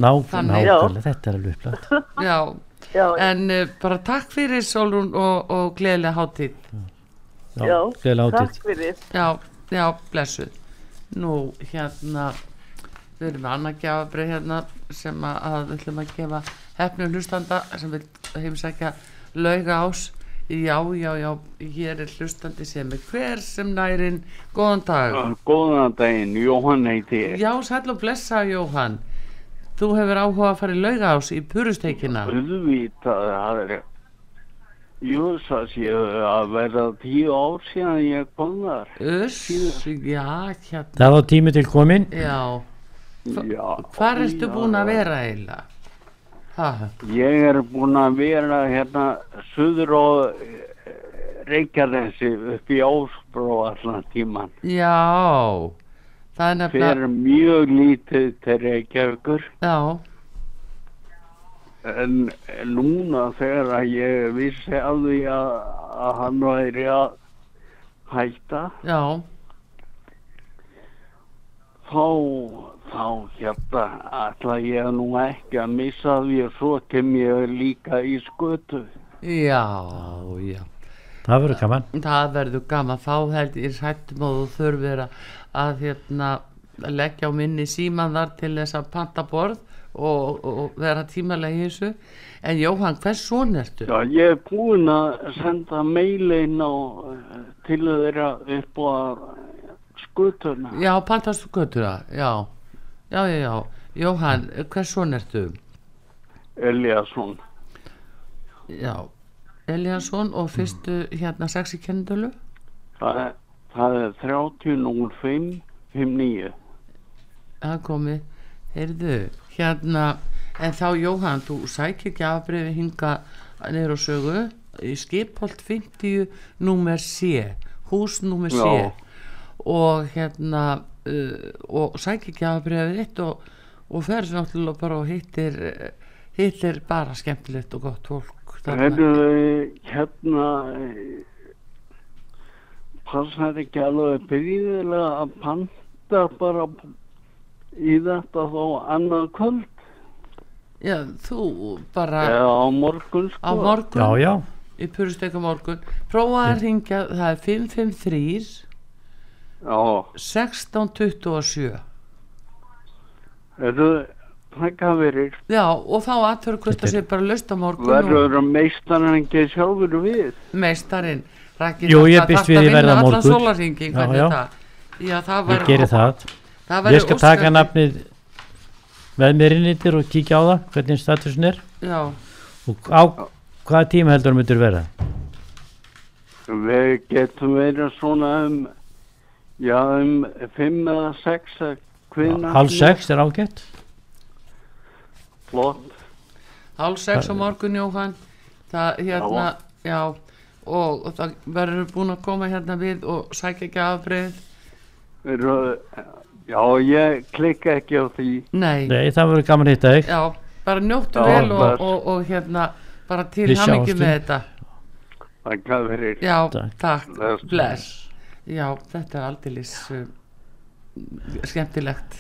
Ná, nákvæmlega, þetta er alveg upplætt *laughs* Já, Já, en uh, bara takk fyrir Solrún og, og gleðilega hátíð. já, gleðilega takk hátíð fyrir. Já, já, blessuð. Nú, hérna, við erum með annað gjafabrið hérna sem að, að við ætlum að gefa hefnum hlustanda sem vil heimsækja lauga ás. Já, já, já, hér er hlustandi sem er hver sem nærin. Góðan dag. Góðan daginn, Jóhann heiti ég. Já, sæll og blessa, Jóhann. Þú hefur áhuga að fara í lauga ás í purusteikina. Auðvitað, það er, jú, það séu að verða tíu ár síðan ég kom þar. Uss, já, hérna. það var tími til komin Já, Já. hvar ertu já, búin að vera eiginlega? Ég er búin að vera hérna suður á eh, Reykjanesi upp í Ásbró allan tíman. já, það er nefnilega, Fyrir mjög lítið til Reykjavíkur. já, En núna þegar að ég vissi að því að, að hann væri að hætta, já, þá, þá hérna ætla ég nú ekki að missa því og svo kem ég líka í skötu. já, já. það verður gaman Það verður gaman, þá held ég sættum og þú þurfir að, að hérna, leggja á minni síman þar til þess að panta borð og, og vera tímalega í þessu. En Jóhann, hvers son ertu? Já, ég er búinn að senda meilin á eh, til þeirra upp á skutuna. Já, pantastu göttura, já, já, já, já. Jóhann, hvers son ertu? Eliasson. Já, Eliasson og fyrstu hérna sex í kendölu? Það, er- er 30.05 59. Það komið, heyrðu, hérna, en þá Jóhann, þú sækir gjafabriði hinga niður á sögu í skipholt 50 númer C, hús númer C og hérna, uh, og sækir gjafabriðið þitt og, og ferð náttúrulega bara og hittir, eh, hittir bara skemmtilegt og gott fólk. þarna. Herðu, hérna, eh, passar ekki alveg byrjuðilega að panta bara í þetta þá annað kvöld Já, þú bara eða á morgun sko. á morgun. já, já, í purusteika morgun prófa að ringja, það er 553 Já, 1627 Herðu, þakka fyrir. já og þá aðtöru hvort að sé bara löst á morgun og Verður meistarinn ekki sjálfur við? meistarinn Jú, það- ég það býst við að ég verð vinna á allan morgun. Já, hvernig já. það já, það ég væri geri það það ég skal taka óskandi. nafnið með mér inn yttir og kíkja á það hvernig statusin er já, og á hvaða tíma heldur myndir vera Við getum verið svona um, já, um fimm eða sex að hvenær. hálf sex er ágætt Flott. hálf sex á morgun Jóhann það hérna, já og, og það verður búin að koma hérna við og sækja ekki afbreyð Eru, já, ég klikka ekki á því. nei, nei, það verður gaman að hitta þig já, bara njóttu Já, vel og, og, og hérna bara til hamingi sjáumst með þetta Þakka fyrir. Já, Takk. takk, Bless. Já, þetta er aldeilis uh, skemmtilegt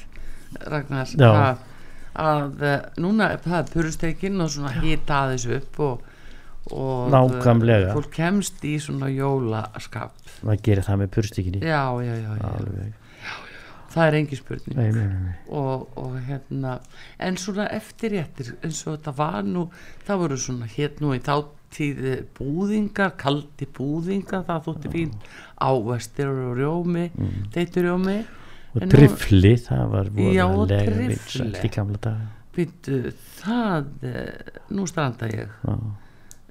Ragnar Já. að, að eh, núna er það purusteikin og svona hita aðeins upp og, og Nákvæmlega. eh, fólk kemst í svona jólaskap. Maður gerir það með purstíkinni já, já, já, já, það er engin spurning. Nei, nei, nei, nei. og, og hérna en svona eftirréttir eins og þetta var nú það voru svona hér nú í þáttíð búðingar, kaldi búðingar það þótti fín ávestir og rjómi, mm. þeitur rjómi. Og driffli það var driffli. vinsælt í gamla dag býttu, það eh, nú stranda ég.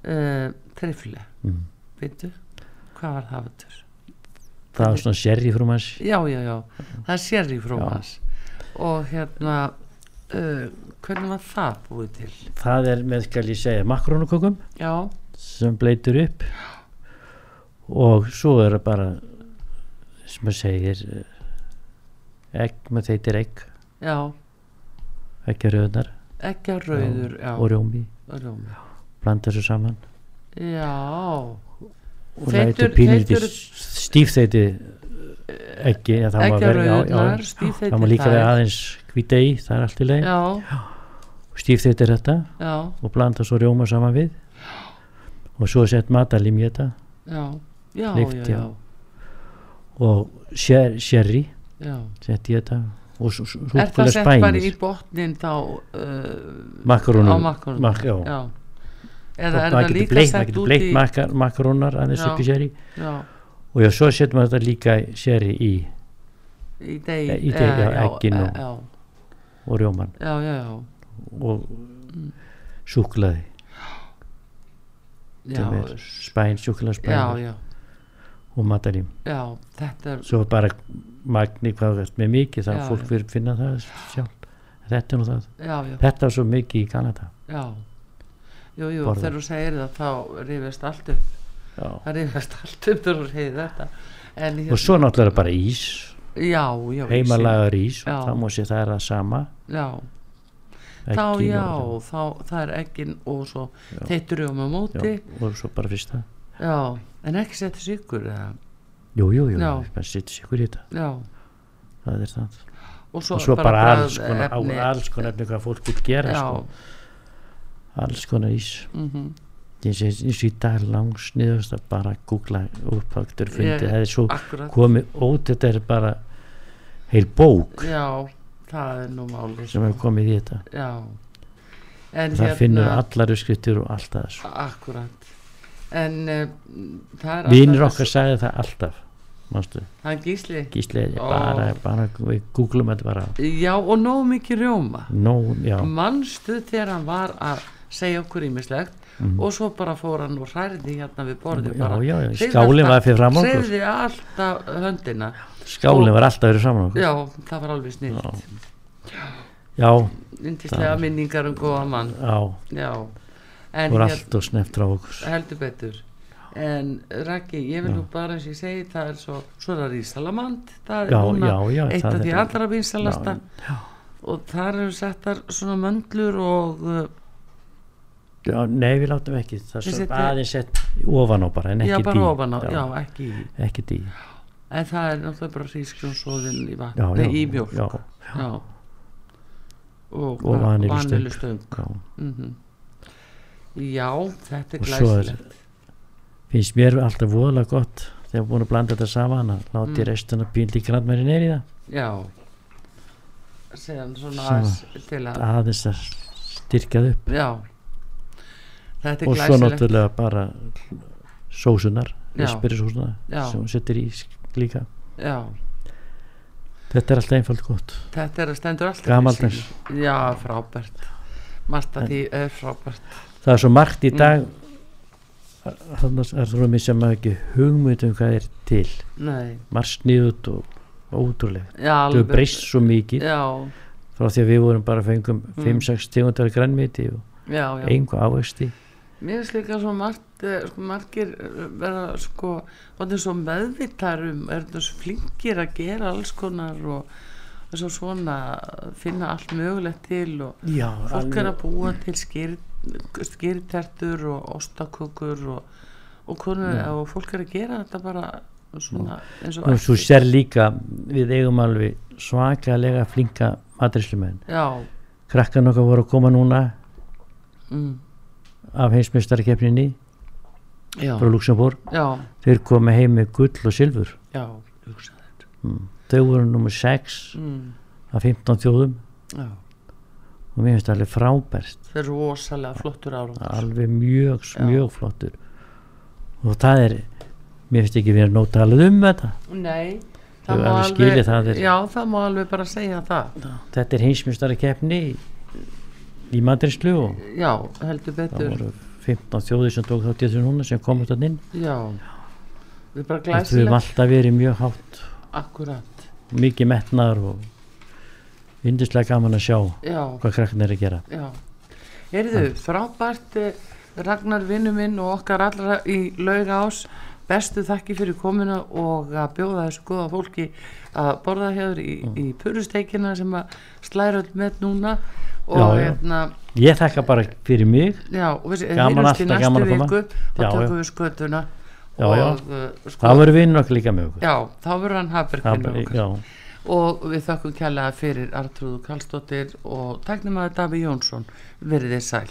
Uh, trifle Mm. býttu, hvað var það aftur? það var svona sherry frú manns já, já, já, það er sérri hans og hérna uh, hvernig var það búið til? það er með skal ég segja makrónukökum sem bleitur upp og svo er það bara sem maður segir eh, egg með þeitir egg. Já. Eggjaröðnar ekki rauður, já, og rjómi. Rjómi. Blanda þessu saman. Já, og lætur þeytur- stífþeiti eggi ja, það já, Eggjaraugurnar, stífþeyttir það má líka vera aðeins hvita í það er allt í leið já, stífþeitir þetta. Já, og blanda svo rjóma saman við. Og svo sett matalím í þetta. Já. Já, Lykt, já, já. og sher, sherry sett í þetta. Og svo, er það sett bara í botnin þá uh, Makarónur- á makarónum mak- já. eða er það líka sett út í makar, makarónar aðeins upp í sherry. Og já, svo setjum við þetta líka sherry í í deg, Eh, í deg, já, eggin og- rjóman já, já, já, og sem er spæn, súklaði já, spæn. Já, og matarím. Er svo bara magni hvað er með mikið þá fólk fyrir finna það sjálf. Þetta er nú það. Já, já, þetta var svo mikið í Kanada. Já. Jú, jú, Borða. þegar þú segir það þá rifist allt upp. Já. það rifist allt upp þegar þú segir þetta. En hérna, og svo náttúrulega bara ís já, já, heimalagar ís Já. og þá má sé það er það sama. Já, þá já, þá það er eggin og svo Já. þeittur um á já, móti og svo bara fyrst það já, en ekki setja sigur eða, jú, Já. bara setja sig í þetta. Já, það er það. Og svo, og svo bara, efni. alls konar efni hvað fólk vil gera já, sko. alls konar ís. Mhm. og eins og í dag langsniðust að bara googla uppvaktur fundið, Ég- það er svo akkurat. komið út, þetta er bara heil bók Já, það er nú máli sem hefur komið í þetta. Það finnur allar uppskriftir og allt það sko. Akkurat. En uh, það er alltaf okkar sagði það alltaf Manstu, Það er gísli gísli, bara, bara við googlum þetta bara. Já, og nóg mikið rjóma. Nó, Manstu þegar hann var að segja okkur ímislegt og svo bara fór hann og hræði hérna við borðið Mhm. Já, bara. já, já, skálinn alltaf- var fyrir framan okkur. hreyfði alltaf höndina. Skálinn var alltaf verið saman okkur. Já, það var alveg snill Já, Yndislega minningar um góða mann. Já, Já. En voru hérna- allt og sneft frá okkur. Heldur betur. En Raggi, ég vil nú bara eins og ég segi það er svo, svo er það Rísalamand það er núna eitt það af því allra vinsalasta og þar eru settar svona möndlur og uh, já, nei við látum ekki. Það er Við aðeins sett ofan á bara en já, ekki bara dý ofan á, já, ekki ekki dý en það er náttúrulega bara rískjónsóðin í já, já, nei, í mjólk. Já, já. og, vanillustöng. vanillustöng já. mm já, þetta er glæsilegt. Finnst mér alltaf voðalega gott þegar búin að blanda þetta saman að láti Mm. restina pínli grannmæri neyri það. Já. Segjan svona aðeins til að aðeins að styrkja það upp. Já þetta er og svo glæsilegt. náttúrulega bara sósunar Já. spyrisósunar Já. sem hún setur í líka. Já, þetta er alltaf einfalt gott. Þetta er að stendur alltaf sínu. já, frábært. Margt að því er frábært. Það er svo margt í Mm. dag. Þannig er þú sem hafa ekki hugmynd um hvað er til. Nei, margt sniðut og ótrúlega já, það hefur breyst svo mikið. Já, frá því að við vorum bara fengum Mm. 5-6 tegundar grænmiti og já, já. einhver ávexti mér finnst líka svo margt eh, sko, margir eh, vera sko og svo meðvittar um er þetta svo flinkir að gera alls konar og svo svona finna allt mögulegt til og já, fólk er að búa til skýr, skýrtertur og ostakökur og, og, og fólk er að gera þetta bara svona eins og og svo sér líka við eigum alveg svakalega flinka matrislumenn já, krakkan okkar voru að koma núna. Mm, af heimsmeistarkeppninni já, frá Luxemburg þeir komu heim með gull og silfur. Já, mm. þau voru nummer 6 Mm, af 15 þjóðum. Já, og mér finnst það alveg frábært. Þeir eru rosalega flottur árangur. alveg mjög, mjög flottur og það er mér finnst ekki verið nóg talað um þetta. Nei, Þau það má alveg alveg, það er- já, það má alveg bara segja það. þetta er heimsmeistarkeppni í, í matrislu og Já, heldur það betur, voru 15 þjóðir sem tók þátt í þessu núna sem komið þetta inn. Já, við bara við höfum glæsilegt, alltaf verið mjög hátt. Akkurat, mikið metnar og vindislega gaman að sjá já, hvað krakkarnir er að gera. Já. Erðu, frábært eh, Ragnar vinnu minn og okkar allra í lauga ás, bestu þakki fyrir komuna og að bjóða þessu góða fólki að borða hér í, Mm. í purusteikina sem að slæra öll með núna og Já, hérna, ég þakka bara fyrir mig. Já, og við heyrumst í næstu viku, þá tökum við skötuna Já, og uh, sko, það voru vinn okkur líka með okkur. Já, þá verður hann hafberginn Það- okkar. já, og við þökkum kærlega fyrir Artrúðu Kallstóttir og tæknum að Daví Jónsson. Verið þið sæl